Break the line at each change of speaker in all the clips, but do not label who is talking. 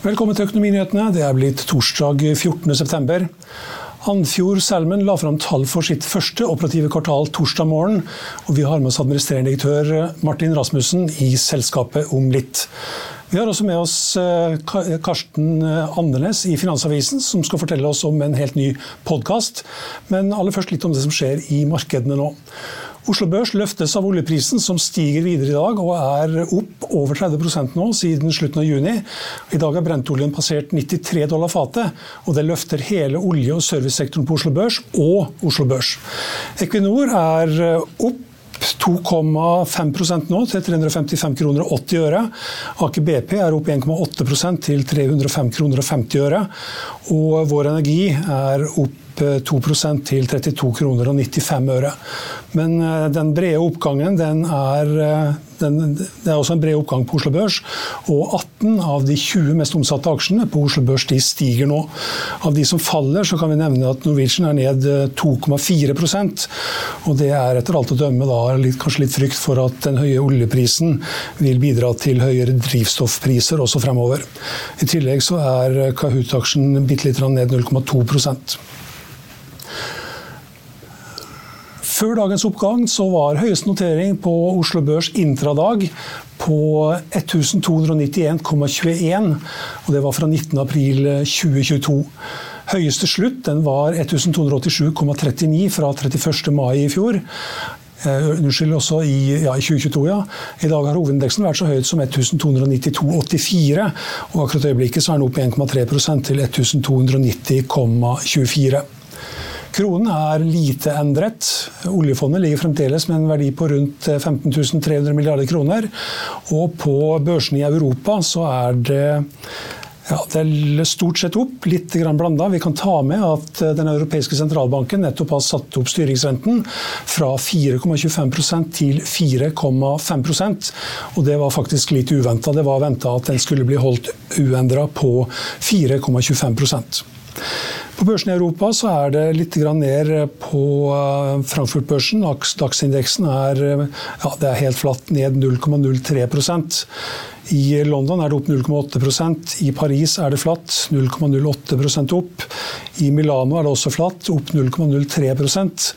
Velkommen til Økonominyhetene. Det er blitt torsdag 14.9. Andfjord Salmon la fram tall for sitt første operative kvartal torsdag morgen. Og vi har med oss administrerende direktør Martin Rasmussen i selskapet om litt. Vi har også med oss eh, Karsten Andenes i Finansavisen, som skal fortelle oss om en helt ny podkast. Men aller først litt om det som skjer i markedene nå. Oslo Børs løftes av oljeprisen, som stiger videre i dag og er opp over 30 nå siden slutten av juni. I dag har brentoljen passert 93 dollar fatet, og det løfter hele olje- og servicesektoren på Oslo Børs og Oslo Børs. Equinor er opp 2,5 nå til 355 kroner og 80 øre. Aker BP er opp 1,8 til 305 kroner og 50 øre. Og Vår Energi er opp 2% til 32 kroner og 95 øre. Men eh, den brede oppgangen den er, eh, den, det er også en bred oppgang på Oslo Børs. Og 18 av de 20 mest omsatte aksjene på Oslo Børs de stiger nå. Av de som faller, så kan vi nevne at Norwegian er ned 2,4% Og det er etter alt å dømme da, litt, kanskje litt frykt for at den høye oljeprisen vil bidra til høyere drivstoffpriser også fremover. I tillegg så er Kahoot-aksjen bitte litt ned 0,2 Før dagens oppgang så var høyeste notering på Oslo Børs intradag på 1291,21. og Det var fra 19.4.2022. Høyeste slutt den var 1287,39 fra 31. mai i fjor. Uh, unnskyld, også i, ja, i 2022, ja. I dag har hovedindeksen vært så høyt som 1292,84. Og akkurat i øyeblikket så er den opp 1,3% til 1290,24. Kronen er lite endret. Oljefondet ligger fremdeles med en verdi på rundt 15 300 milliarder kroner. Og på børsene i Europa så er det ja, det er stort sett opp, litt blanda. Vi kan ta med at Den europeiske sentralbanken nettopp har satt opp styringsrenten fra 4,25% til 4,5% Og Det var faktisk litt uventa. Det var venta at den skulle bli holdt uendra på 4,25 på børsen i Europa så er det litt ned på eh, Frankfurt-børsen. Dagsindeksen er, ja, er helt flatt, ned 0,03% I London er det opp 0,8% I Paris er det flatt, 0,08% opp. I Milano er det også flatt, opp 0,03%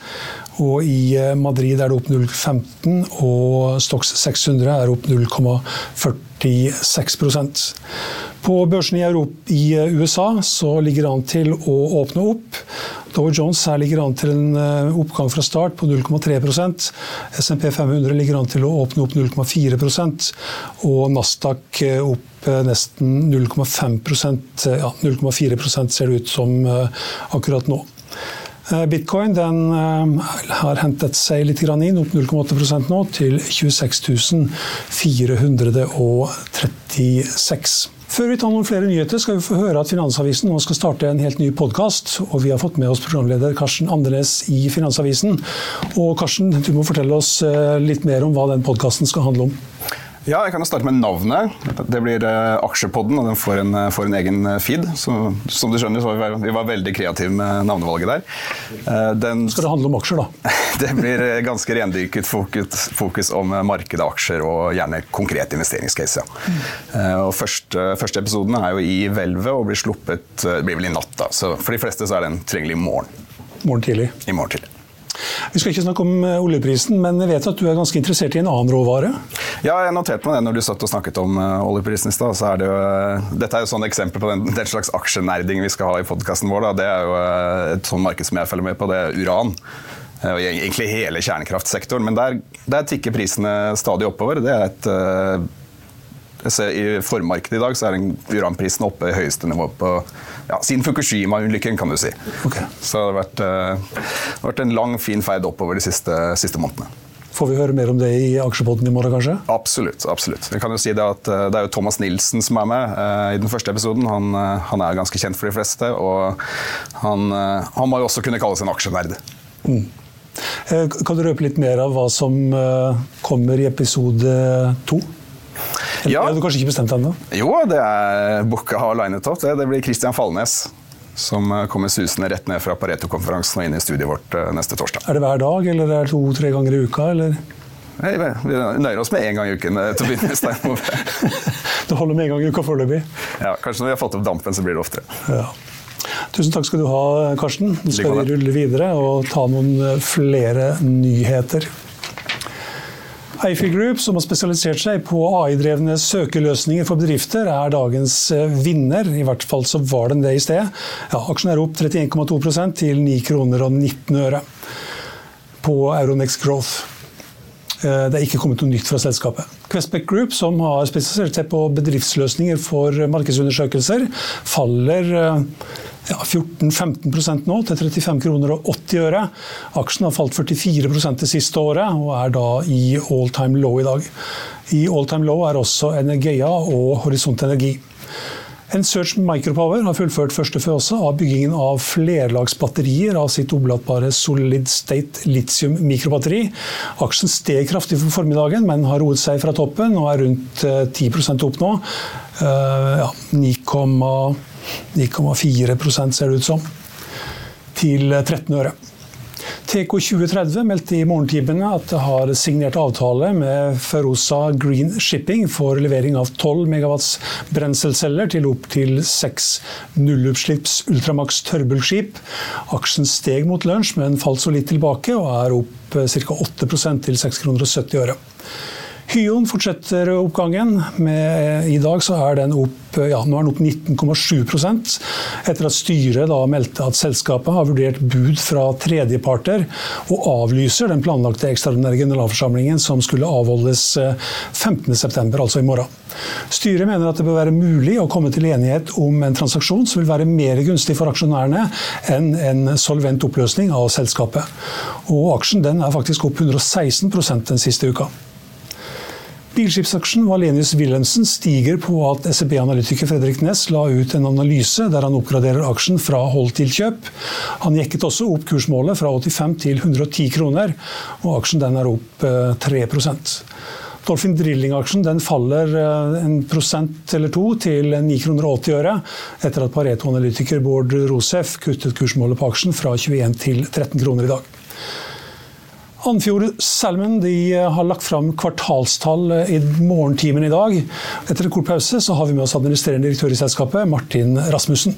og i eh, Madrid er det opp 0,15, og Stox 600 er opp 0,46 På børsen i, i eh, USA så ligger det an til å åpne opp. Dow Jones her ligger an til en eh, oppgang fra start på 0,3% SMP 500 ligger an til å åpne opp 0,4% og Nasdaq opp nesten 0,5 ja, 0,4% ser det ut som akkurat nå. Eh, bitcoin den eh, har hentet seg litt inn, opp 0,8 nå, til 26 436. Før vi tar noen flere nyheter, skal vi få høre at Finansavisen nå skal starte en helt ny podkast. Og vi har fått med oss programleder Karsten Andenes i Finansavisen. Og Karsten, du må fortelle oss eh, litt mer om hva den podkasten skal handle om.
Ja, jeg kan starte med navnet. Det blir uh, Aksjepodden, og den får en, uh, får en egen uh, feed. Så, som du skjønner, så var vi, vi var veldig kreative med navnevalget der.
Den, Skal det handle om aksjer, da?
det blir ganske rendyrket fokus, fokus om markedet, aksjer og gjerne konkret investeringscase. Ja. Mm. og første, første, episoden er jo i hvelvet og blir sluppet det blir vel i natt. da. Så for de fleste så er den tilgjengelig i morgen.
Morgen tidlig.
I morgen tidlig.
Vi skal ikke snakke om oljeprisen, men jeg vet at du er ganske interessert i en annen råvare?
Ja, jeg noterte meg det når du satt og snakket om oljeprisen i stad. Det jo, dette er jo sånn eksempel på den, den slags aksjenerding vi skal ha i podkasten vår. Da. Det er jo et sånt marked som jeg følger med på, det er uran. Og egentlig hele kjernekraftsektoren. Men der, der tikker prisene stadig oppover. Det er et i formarkedet i dag så er uranprisen oppe i høyeste nivå på ja, siden Fukushima-ulykken, kan du si. Okay. Så det har vært, uh, det har vært, en lang, fin ferd oppover de siste, siste, månedene.
Får vi høre mer om det i aksjepotten i morgen, kanskje?
Absolutt. absolutt. Jeg kan jo si Det at uh, det er jo Thomas Nilsen som er med uh, i den første episoden. Han, han, er ganske kjent for de fleste, og han, han må jo også kunne kalles en aksjenerd. Mm.
Kan du røpe litt mer av hva som kommer i episode to? Ja. Det har du kanskje ikke bestemt ennå?
Jo, det er booka har linet opp. Det, det blir Christian Falnes. Som eh, kommer susende rett ned fra Pareto-konferansen og inn i studiet vårt eh, neste torsdag.
Er det hver dag, eller er det to-tre ganger i uka? eller?
Nei, vi nøyer oss med én gang i uken eh, til å begynne med.
det holder med én gang i uka foreløpig?
Ja, kanskje når vi har fått opp dampen, så blir det oftere. Ja.
Tusen takk skal du ha, Karsten. Nå skal vi rulle videre og ta noen flere nyheter. Eiffel Group, som har spesialisert seg på AI-drevne søkeløsninger for bedrifter, er dagens eh, vinner. I hvert fall så var den det i sted. Ja, aksjen er opp 31,2% til 9 kroner og 19 øre på Euronex Growth. Eh, det er ikke kommet noe nytt fra selskapet. Questback Group, som har spesialisert seg på bedriftsløsninger for markedsundersøkelser, faller eh, ja, 14-15% nå, til 35 kroner og 80 øre. Aksjen har falt 44% det siste året, og er da i all time low i dag. I all time low er også Energeia og Horisont Energi. Ensearch Micropower har fullført første fase av byggingen av flerlagsbatterier av sitt oblatbare Solid State Litium mikrobatteri. Aksjen steg kraftig for formiddagen, men har roet seg fra toppen og er rundt 10 eh, opp nå. Uh, ja, 9,4 ser det ut som, til 13 øre. TK2030 meldte i morgentimene at det har signert avtale med Ferosa Green Shipping for levering av 12 megawatts brenselceller til opp til seks nullutslipps Ultramax tørrbulkskip. Aksjen steg mot lunsj, men falt så litt tilbake og er opp ca. 8% til 6,70 kroner. Hyon fortsetter oppgangen. Med, I dag er den opp, ja, nå er den opp 19,7% etter at styret da meldte at selskapet har vurdert bud fra tredjeparter og avlyser den planlagte ekstraordinære generalforsamlingen som skulle avholdes 15.9., eh, altså i morgen. Styret mener at det bør være mulig å komme til enighet om en transaksjon som vil være mer gunstig for aksjonærene enn en solvent oppløsning av selskapet. Og aksjen er faktisk opp 116% den siste uka. Bilskipsaksjen Valenius Wilhelmsen stiger på at SEB-analytiker Fredrik Næss la ut en analyse der han oppgraderer aksjen fra hold til kjøp. Han jekket også opp kursmålet fra 85 til 110 kroner, og aksjen er opp 3 eh, Dolphin Drilling-aksjen faller eh, en prosent eller to til 9,80 kroner etter at Pareto-analytiker Bård Rosef kuttet kursmålet på aksjen fra 21 til 13 kroner i dag. Andfjord Salmon har lagt fram kvartalstall i morgentimen i dag. Etter en kort pause har vi med oss administrerende direktør i selskapet, Martin Rasmussen.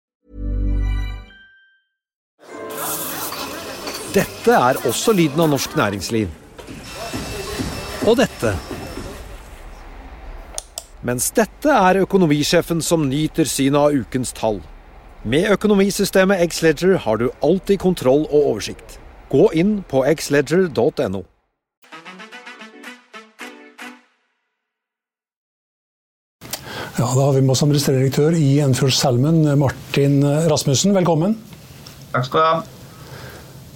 Dette er også lyden av norsk næringsliv. Og dette. Mens dette er økonomisjefen som nyter synet av ukens tall. Med økonomisystemet Xledger har du alltid kontroll og oversikt. Gå inn på xledger.no.
Ja, Da har vi med oss administrerende direktør i Enfjord Salmon, Martin Rasmussen. Velkommen.
Takk skal du ha.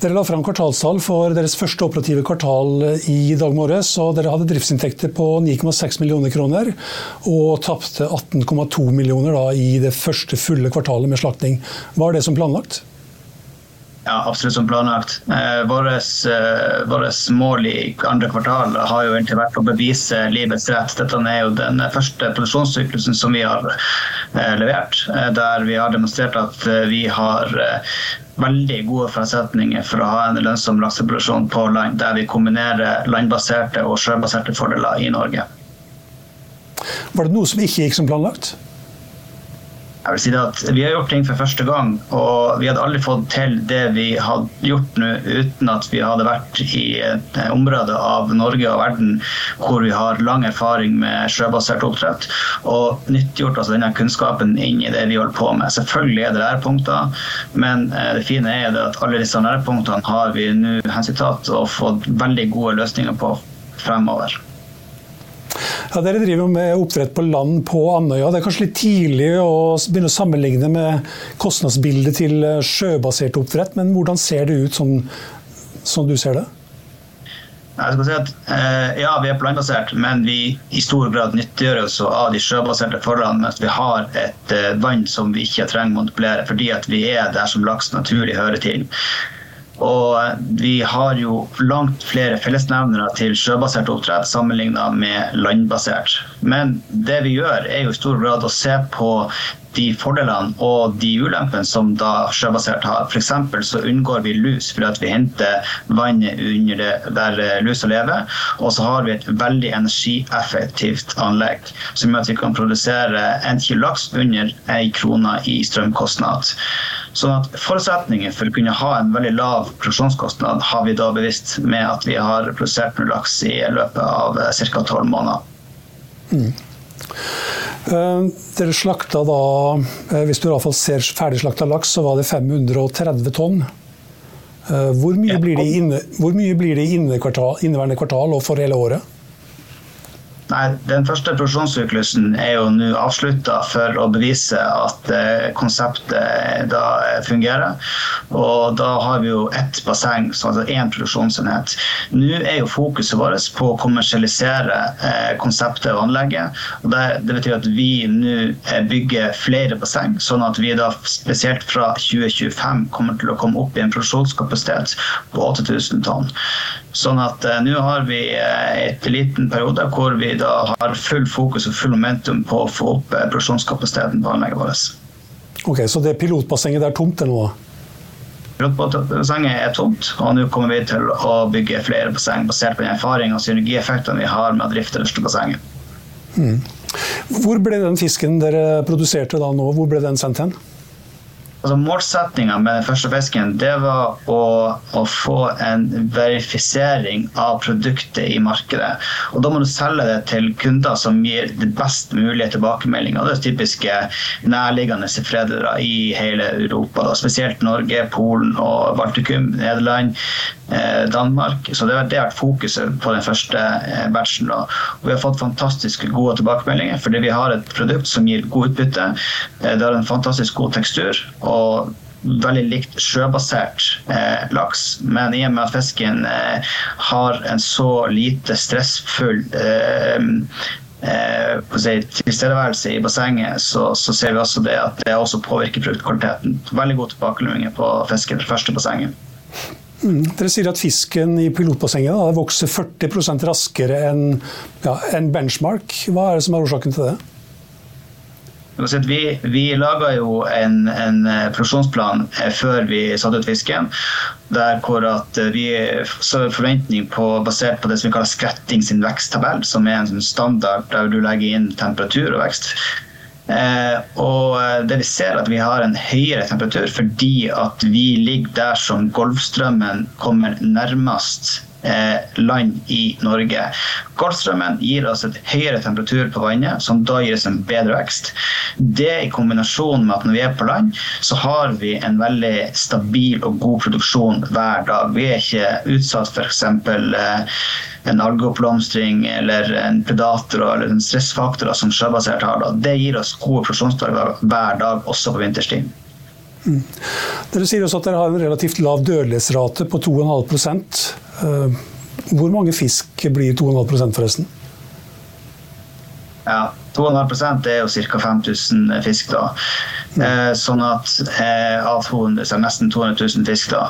Dere la fram kvartalstall for deres første operative kvartal i dag morges. og Dere hadde driftsinntekter på 9,6 millioner kroner og tapte 18,2 millioner da, i det første fulle kvartalet med slakting. Var det som planlagt?
Ja, absolutt som planlagt. Eh, Vårt eh, mål i andre kvartal har jo egentlig vært å bevise livets rett. Dette er jo den første produksjonssyklusen som vi har eh, levert, eh, der vi har demonstrert at eh, vi har eh, veldig gode forutsetninger for å ha en lønnsom lakseproduksjon på land, der vi kombinerer landbaserte og sjøbaserte fordeler i Norge.
Var det noe som ikke gikk som planlagt?
Jeg vil si det at Vi har gjort ting for første gang, og vi hadde aldri fått til det vi hadde gjort nå uten at vi hadde vært i et område av Norge og verden hvor vi har lang erfaring med sjøbasert oppdrett, og nyttiggjort altså denne kunnskapen inn i det vi holder på med. Selvfølgelig er det lærepunkter, men eh, det fine er det at alle disse lærepunktene har vi nå hensyntatt og fått veldig gode løsninger på fremover.
Ja, Dere driver med oppdrett på land på Andøya. Det er kanskje litt tidlig å begynne å sammenligne med kostnadsbildet til eh, sjøbasert oppdrett, men hvordan ser det ut sånn, sånn du ser det?
Jeg skal si at eh, Ja, vi er på landbasert, men vi i stor grad nyttiggjør oss av de sjøbaserte forholdene mens vi har et eh, vann som vi ikke trenger å manipulere, fordi vi er der som laks naturlig hører til. Og vi har jo langt flere fellesnevnere til sjøbasert oppdrett sammenlignet med landbasert. Men det vi gjør, er jo i stor grad å se på de fordelene og de ulempene som da sjøbasert har. F.eks. så unngår vi lus fordi vi henter vannet under det der lusa lever. Og så har vi et veldig energieffektivt anlegg som gjør at vi kan produsere en kilo laks under ei krone i strømkostnad. Sånn at Forutsetningen for å kunne ha en veldig lav produksjonskostnad har vi da bevisst med at vi har produsert laks i løpet av ca. tolv måneder.
Mm. Dere slakta da, hvis du i hvert fall ser ferdigslakta laks, så var det 530 tonn. Hvor mye blir det i inne, inne kvartal, inneværende kvartal og for hele året?
Nei, Den første produksjonssyklusen er jo nå avslutta for å bevise at eh, konseptet da fungerer. Og da har vi jo ett basseng, altså én produksjonsenhet. Nå er jo fokuset vårt på å kommersialisere eh, konseptet og anlegget. og det, det betyr at vi nå eh, bygger flere basseng, sånn at vi da spesielt fra 2025 kommer til å komme opp i en produksjonskapasitet på 8000 tonn. Sånn at eh, nå har vi eh, et liten periode hvor vi da har full fokus og full momentum på å få opp eh, produksjonskapasiteten på anlegget vårt.
Ok, Så det pilotbassenget det er tomt eller nå?
Pilotbassenget er tomt, og nå kommer vi til å bygge flere basseng basert på den erfaringen og synergieffektene vi har med å drifte det bassenget.
Mm. Hvor ble den fisken dere produserte da nå, hvor ble den sendt hen?
Altså Målsettinga med den første fisken det var å, å, få en verifisering av produktet i markedet. Og Da må du selge det til kunder som gir det best mulige tilbakemeldinger. Det er typiske nærliggende fredere i hele Europa, da. spesielt Norge, Polen og Baltikum, Nederland. Eh, Danmark. Så det har vært fokuset på den første eh, batchen. Og vi har fått fantastisk gode tilbakemeldinger fordi vi har et produkt som gir god utbytte. Eh, det har en fantastisk god tekstur. og veldig likt sjøbasert eh, laks. Men i og med at fisken eh, har en så lite stressfull eh, eh, tilstedeværelse i bassenget, så, så, ser vi også det at det også påvirker produktkvaliteten. Veldig god tilbakemelding på fisken fra første bassenget.
Mm. Dere sier at fisken i pilotbassenget da, vokser 40 raskere enn ja, en benchmark. Hva er det som er årsaken til det?
Vi, vi laga jo en, en, eh, produksjonsplan eh, før vi satte ut fisken. Der hvor eh, vi så forventning på, basert på det som vi kaller Skretting sin veksttabell, som er en sånn standard der du legger inn temperatur og vekst. Eh, og det vi ser at vi har en høyere temperatur fordi at vi ligger der som Golfstrømmen kommer nærmest land i Norge. Golfstrømmen gir oss et høyere temperatur på vannet, som da gir oss en bedre vekst. Det i kombinasjon med at når vi er på land, så har vi en veldig stabil og god produksjon hver dag. Vi er ikke utsatt for f.eks. en algeoppblomstring eller en predator eller en stressfaktor som sjøbasert har. Det gir oss gode produksjonsdager hver dag, også på vinterstid.
Mm. Dere sier også at dere har en relativt lav dødelighetsrate på 2,5 hvor mange fisk blir 2,5% forresten?
Ja, 2,5 er jo ca. 5000 fisk. da. Eh, sånn at eh, av 200, så er nesten 200 000 fisk. da.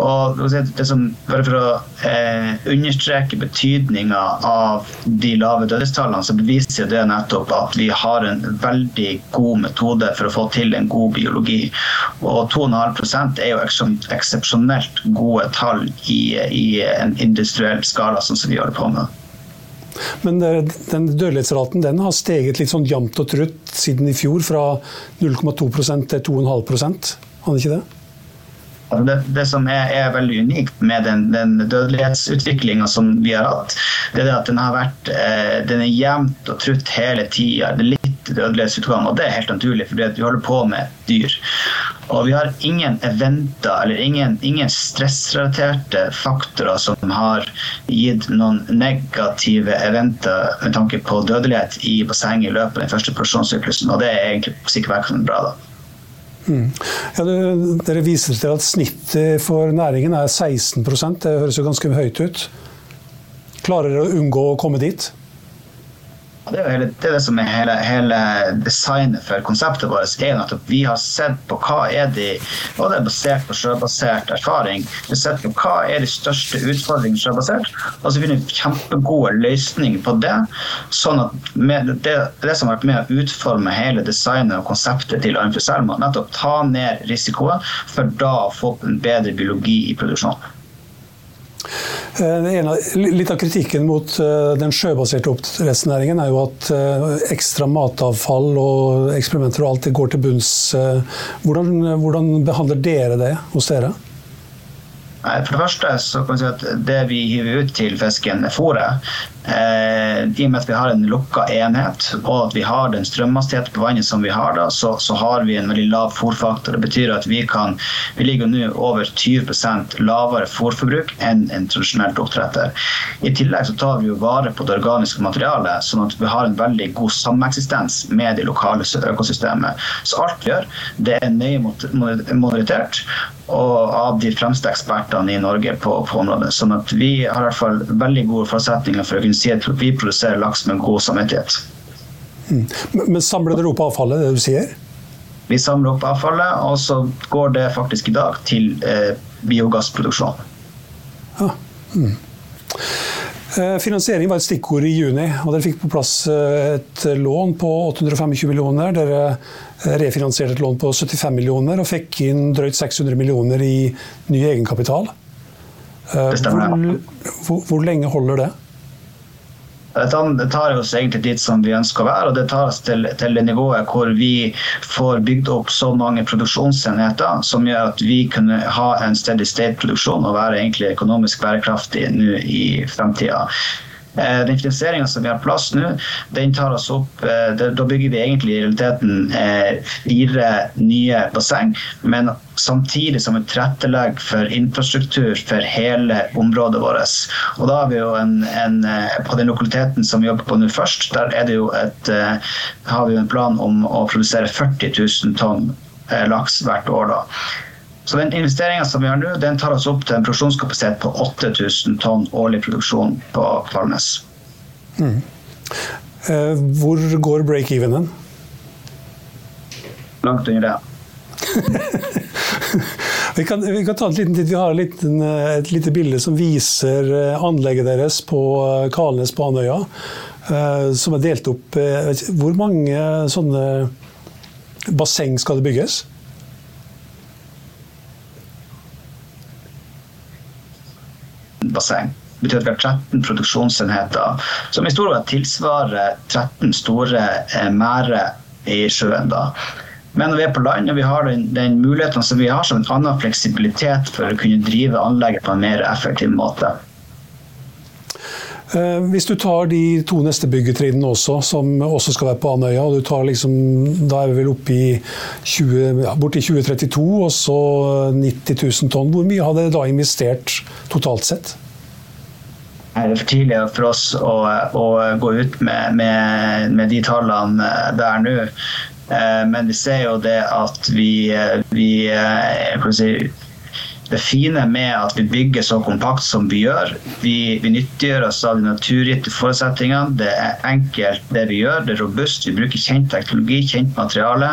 Og det som, Bare for å eh, understreke betydninga av de lave dødstallene, så beviser det nettopp at vi har en veldig god metode for å få til en god biologi. Og 2,5% er jo eksepsjonelt gode tall i, i en industriell skala, sånn som vi gjør det på med.
Men den dødelighetsraten den har steget litt sånn jevnt og trutt siden i fjor, fra 0,2% til 2,5% Har den ikke det?
Det, det, som er, er, veldig unikt med den, den dødelighetsutviklinga som vi har hatt, det er at den har vært eh, den er jevnt og trutt hele tida. Det er litt dødelighetsutgang, og det er helt naturlig, fordi vi holder på med dyr. Og vi har ingen eventer eller ingen, ingen stressrelaterte faktorer som har gitt noen negative eventer med tanke på dødelighet i bassenget i løpet av den første produksjonssyklusen, og det er egentlig sikkert bra. da.
Mm. Ja, du, dere viser til at snittet for næringen er 16% Det høres jo ganske høyt ut. Klarer dere å unngå å komme dit?
Det er, hele, det, er det som er hele, hele, designet for konseptet vårt. er at Vi har sett på hva er de og det er basert på sjøbasert erfaring. Vi har sett på hva er de største utfordringene sjøbasert, og så finner vi kjempegode løsninger på det. sånn at det, det som har vært med å utforme hele designet og konseptet til Arnfrid Selma, nettopp ta ned risikoen for da å få en bedre biologi i produksjonen.
Eh, litt av kritikken mot eh, den sjøbaserte oppdrettsnæringen er jo at eh, ekstra matavfall og eksperimenter og alt det går til bunns. Hvordan, hvordan behandler dere det hos dere?
For det første så kan vi si at det vi hiver ut til fisken, er fôret. Eh, I og med at vi har en lukka enhet og at vi har den strømhastigheten på vannet som vi har, da, så, så, har vi en veldig lav fôrfaktor. Det betyr at vi kan vi ligger nå over 20% lavere fôrforbruk enn en tradisjonelt oppdretter. I tillegg så tar vi jo vare på det organiske materialet, sånn at vi har en veldig god sameksistens med det lokale økosystemet. Så alt vi gjør, det er nøye monitorert og av de fremste ekspertene i Norge på, på, området. Sånn at vi har i hvert fall veldig gode forutsetninger for å kunne si at vi produserer laks med god samvittighet.
Mm. Men samler dere opp avfallet, det du sier?
Vi samler opp avfallet, og så går det faktisk i dag til eh, biogassproduksjon.
Ja. Mm. Eh, finansiering var et stikkord i juni, og dere fikk på plass eh, et lån på 825 millioner. Dere eh, refinansierte et lån på 75 millioner og fikk inn drøyt 600 millioner i ny egenkapital. Det Hvor, hvor, hvor lenge holder det?
Det tar oss egentlig dit som vi ønsker å være, og det tar oss til, til det nivået hvor vi får bygd opp så mange produksjonsenheter som gjør at vi kunne ha en steady state-produksjon og være egentlig økonomisk bærekraftig nå i fremtida. Eh, den finansieringa som vi har plass nå, den tar oss opp eh, Da bygger vi egentlig i realiteten eh, fire nye basseng, men samtidig som vi tilrettelegger for infrastruktur for hele området vårt. Og da har vi jo en, en, På den lokaliteten som vi jobber på nå først, der er det jo et, har vi jo en plan om å produsere 40 000 tonn laks hvert år. da. Så den investeringa som vi har nå, den tar oss opp til en produksjonskapasitet på 8000 tonn årlig produksjon på Kvalnes. Mm.
Eh, hvor går break-evenen?
Langt under det.
vi, kan, vi, kan, ta en liten tid. Vi har liten, et lite bilde som viser eh, anlegget deres på eh, Kalnes på Andøya. Som er delt opp Hvor mange sånne basseng skal det bygges?
Basseng. Det betyr at vi har 13 produksjonsenheter, som i stor grad tilsvarer 13 store eh, merder i sjøen. da. Men når vi er på land og vi har den, den muligheten som vi har, som en annen fleksibilitet for å kunne drive anlegget på en mer effektiv måte.
Eh, hvis du tar de to neste byggetrinnene også, som også skal være på Andøya, og du tar liksom, da er vi vel oppe i 20, ja, borti 2032 og så 90 000 tonn. Hvor mye har dere da investert totalt sett?
Er for tidlig for oss å, å gå ut med, med, med, de tallene der nå. Eh, men vi ser jo det at vi, vi si, det fine med at vi bygger så kompakt som vi gjør. Vi, vi nyttiggjør oss av de naturgitte forutsetningene. Det er enkelt, det vi gjør. Det er robust. Vi bruker kjent teknologi, kjent materiale.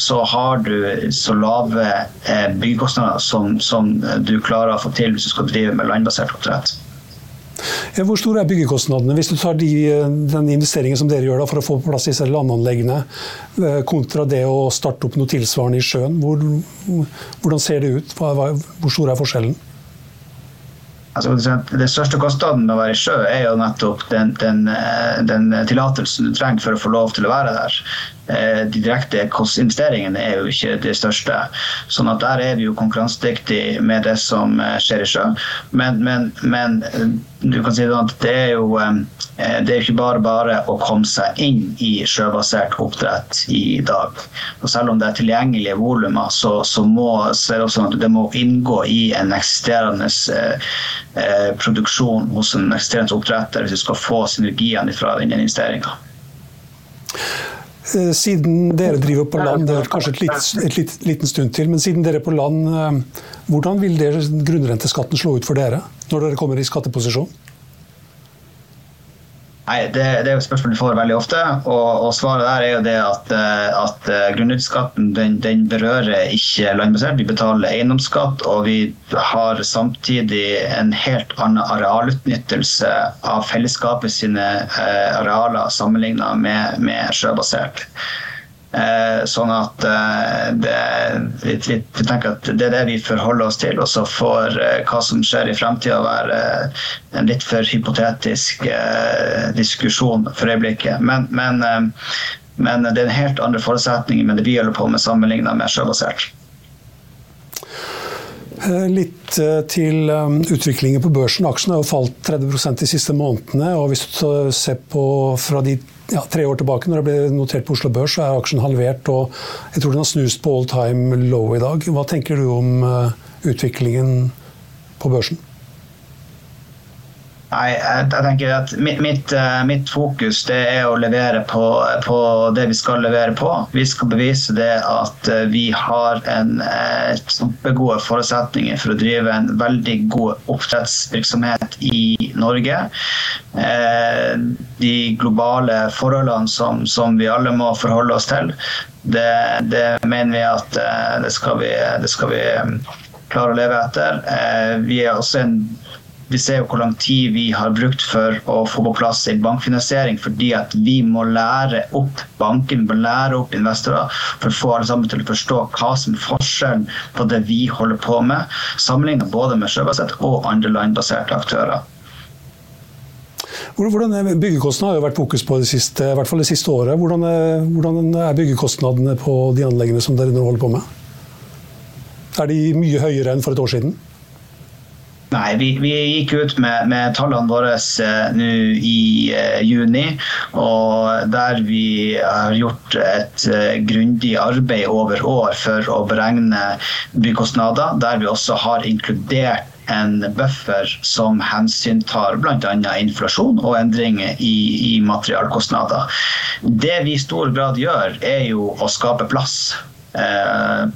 Så har du så lave eh, byggekostnader som, som du klarer å få til hvis du skal drive med landbasert oppdrett.
Hvor store er byggekostnadene hvis du tar de, den investeringen som dere gjør da, for å få på plass disse landanleggene, eh, kontra det å starte opp noe tilsvarende i sjøen? Hvor, hvordan ser det ut? Hvor stor er forskjellen?
Altså, den største kostnaden med å være i sjø er jo nettopp den, den, eh, den tillatelsen du trenger for å få lov til å være der. Eh, de direkte kostinvesteringene er jo ikke det største. sånn at der er vi jo konkurransedyktige med det som eh, skjer i sjø. Men, men, men du kan si at det er jo det er ikke bare bare å komme seg inn i sjøbasert oppdrett i dag. Og selv om det er tilgjengelige volumer, så, så, må, så det at det må inngå i en eksisterende eh, produksjon hos en eksisterende oppdretter hvis du skal få synergiene fra den investeringa.
Eh, siden dere driver på land, det er kanskje et, litt, et litt, liten stund til, men siden dere er på land, eh, hvordan vil grunnrenteskatten slå ut for dere når dere kommer i skatteposisjon?
Nei, det, det, er jo et spørsmål du får veldig ofte. Og, og svaret der er jo det at, eh, at grunnutskatten den, den, berører ikke landbasert. Vi betaler eiendomsskatt, og vi har samtidig en helt annen arealutnyttelse av fellesskapet sine eh, arealer sammenlignet med, med sjøbasert. Eh, sånn at eh, det, vi, tenker at det er det vi forholder oss til. Og så får eh, hva som skjer i fremtida være en litt for hypotetisk diskusjon for øyeblikket. Men, men, men det er en helt andre forutsetninger med det vi holder på med sammenlignet med sjøbasert.
Litt til utviklingen på børsen. Aksjene har jo falt 30% de siste månedene. og Hvis du ser på fra de ja, tre år tilbake, når det ble notert på Oslo Børs, så er aksjen halvert. og Jeg tror den har snust på all time low i dag. Hva tenker du om uh, utviklingen på børsen?
Nei, jeg, tenker at mitt, mitt, eh, mitt, fokus det er å levere på, på, det vi skal levere på. Vi skal bevise det at eh, vi har en eh, kjempegode forutsetninger for å drive en veldig god oppdrettsvirksomhet i Norge. De globale forholdene som, som, vi alle må forholde oss til, det, det mener vi at det skal vi, det skal vi klare å leve etter. Vi er også en vi ser jo hvor lang tid vi har brukt for å få på plass en bankfinansiering, fordi at vi må lære opp banken, vi må lære opp investorer for å få alle sammen til å forstå hva som er forskjellen på det vi holder på med, sammenlignet både med sjøbasert og andre landbaserte aktører.
Hvordan Byggekostnadene har jo vært fokus på det siste, i hvert fall det siste året. Hvordan er, hvordan er byggekostnadene på de anleggene som dere nå holder på med? Er de mye høyere enn for et år siden?
Nei, vi, vi, gikk ut med, med tallene våre uh, nå i eh, juni. Og der vi har gjort et eh, grundig arbeid over år for å beregne byggkostnader. Der vi også har inkludert en buffer som hensyntar bl.a. inflasjon og endringer i, i materialkostnader. Det vi i stor grad gjør, er jo å skape plass Eh,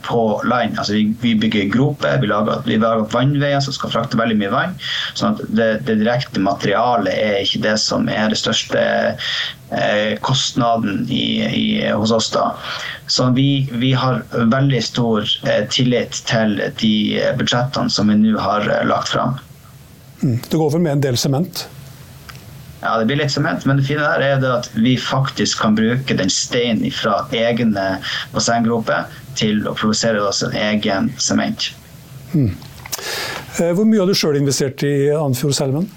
på land. Altså vi, vi bygger groper, vi vi lager vannveier som skal frakte veldig mye vann. sånn at det, det direkte materialet er ikke det som er det største eh, kostnaden i, i, hos oss. da. Så vi, vi har veldig stor eh, tillit til de budsjettene som vi nå har eh, lagt fram.
Mm. Det går vel med en del sement?
Ja, det blir litt sement, men det fine der er det at vi faktisk kan bruke den steinen fra egne bassenggroper til å produsere oss en egen sement. Mm.
Hvor mye har du sjøl investert i Andfjord Selmen?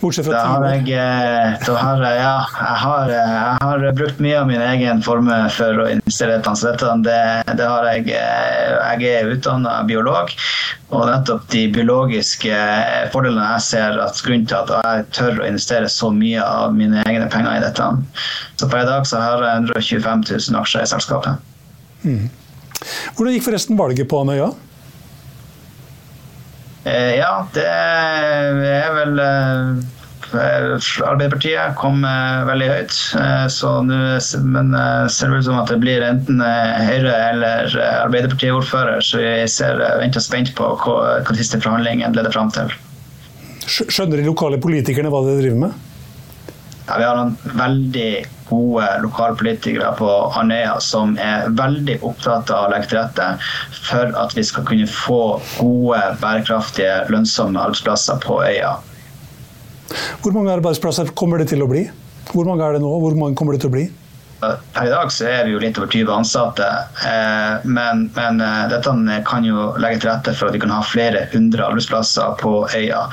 Bortsett fra
Da har jeg, eh, da har ja, jeg har, eh, jeg har brukt mye av min egen formue for å investere i dette. Så dette, det, det har jeg, eh, jeg er utdanna biolog, og nettopp de biologiske fordelene jeg ser at grunnen til at jeg tør å investere så mye av mine egne penger i dette. Så per i dag så har jeg 125 000 aksjer i selskapet.
Hvordan gikk forresten valget på Andøya?
Eh, Ja, det er vel eh, Arbeiderpartiet kom eh, veldig høyt, eh, så nå eh, ser det ut som at det blir enten eh, Høyre eller eh, Arbeiderpartiet-ordfører, så vi ser, eh, venter spent på hva, hva disse forhandlingene leder fram til.
Skjønner de lokale politikerne hva de driver med?
Ja, vi har noen veldig gode lokalpolitikere på Andøya som er veldig opptatt av å legge til rette for at vi skal kunne få gode, bærekraftige, lønnsomme arbeidsplasser på øya.
Hvor mange arbeidsplasser kommer det til å bli? Hvor mange er det nå? Hvor mange kommer det til å bli?
Per i dag så er vi jo litt over 20 ansatte, eh, men, men eh, dette kan jo legge til rette for at vi kan ha flere hundre arbeidsplasser på øya.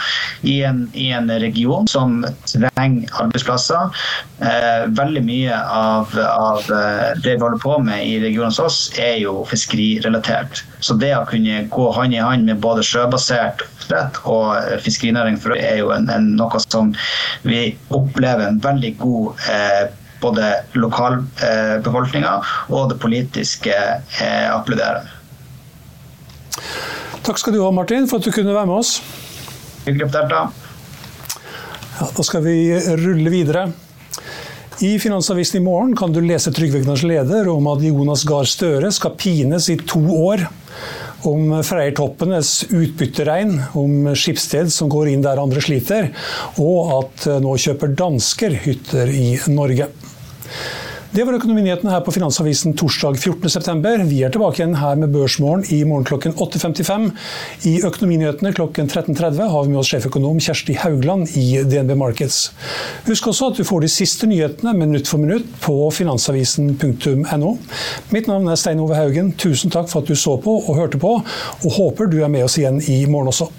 I en, i en region som trenger arbeidsplasser. Eh, Veldig mye av, av eh, det vi holder på med i regionen hos oss, er jo fiskerirelatert. Så det å kunne gå hånd i hånd med både sjøbasert oppdrett og eh, fiskerinæring for øvrig er jo en, en, noe som vi opplever en veldig god eh, både lokalbefolkninga og det politiske eh, applauderer.
Takk skal du ha, Martin, for at du kunne være med oss.
Hyggelig å få delta.
Ja, da skal vi rulle videre. I Finansavisen i morgen kan du lese Trygve Egners leder om at Jonas Gahr Støre skal pines i to år. Om Freyr-toppenes utbytteregn, om Skipsted som går inn der andre sliter, og at nå kjøper dansker hytter i Norge. Det var økonominyhetene her på Finansavisen torsdag 14.9. Vi er tilbake igjen her med Børsmorgen i morgen klokken 8.55. I Økonominyhetene klokken 13.30 har vi med oss sjeføkonom Kjersti Haugland i DNB Markets. Husk også at du får de siste nyhetene minutt for minutt på finansavisen.no. Mitt navn er Stein Ove Haugen. Tusen takk for at du så på og hørte på, og håper du er med oss igjen i morgen også.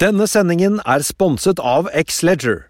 Denne sendingen er sponset av X-Leger.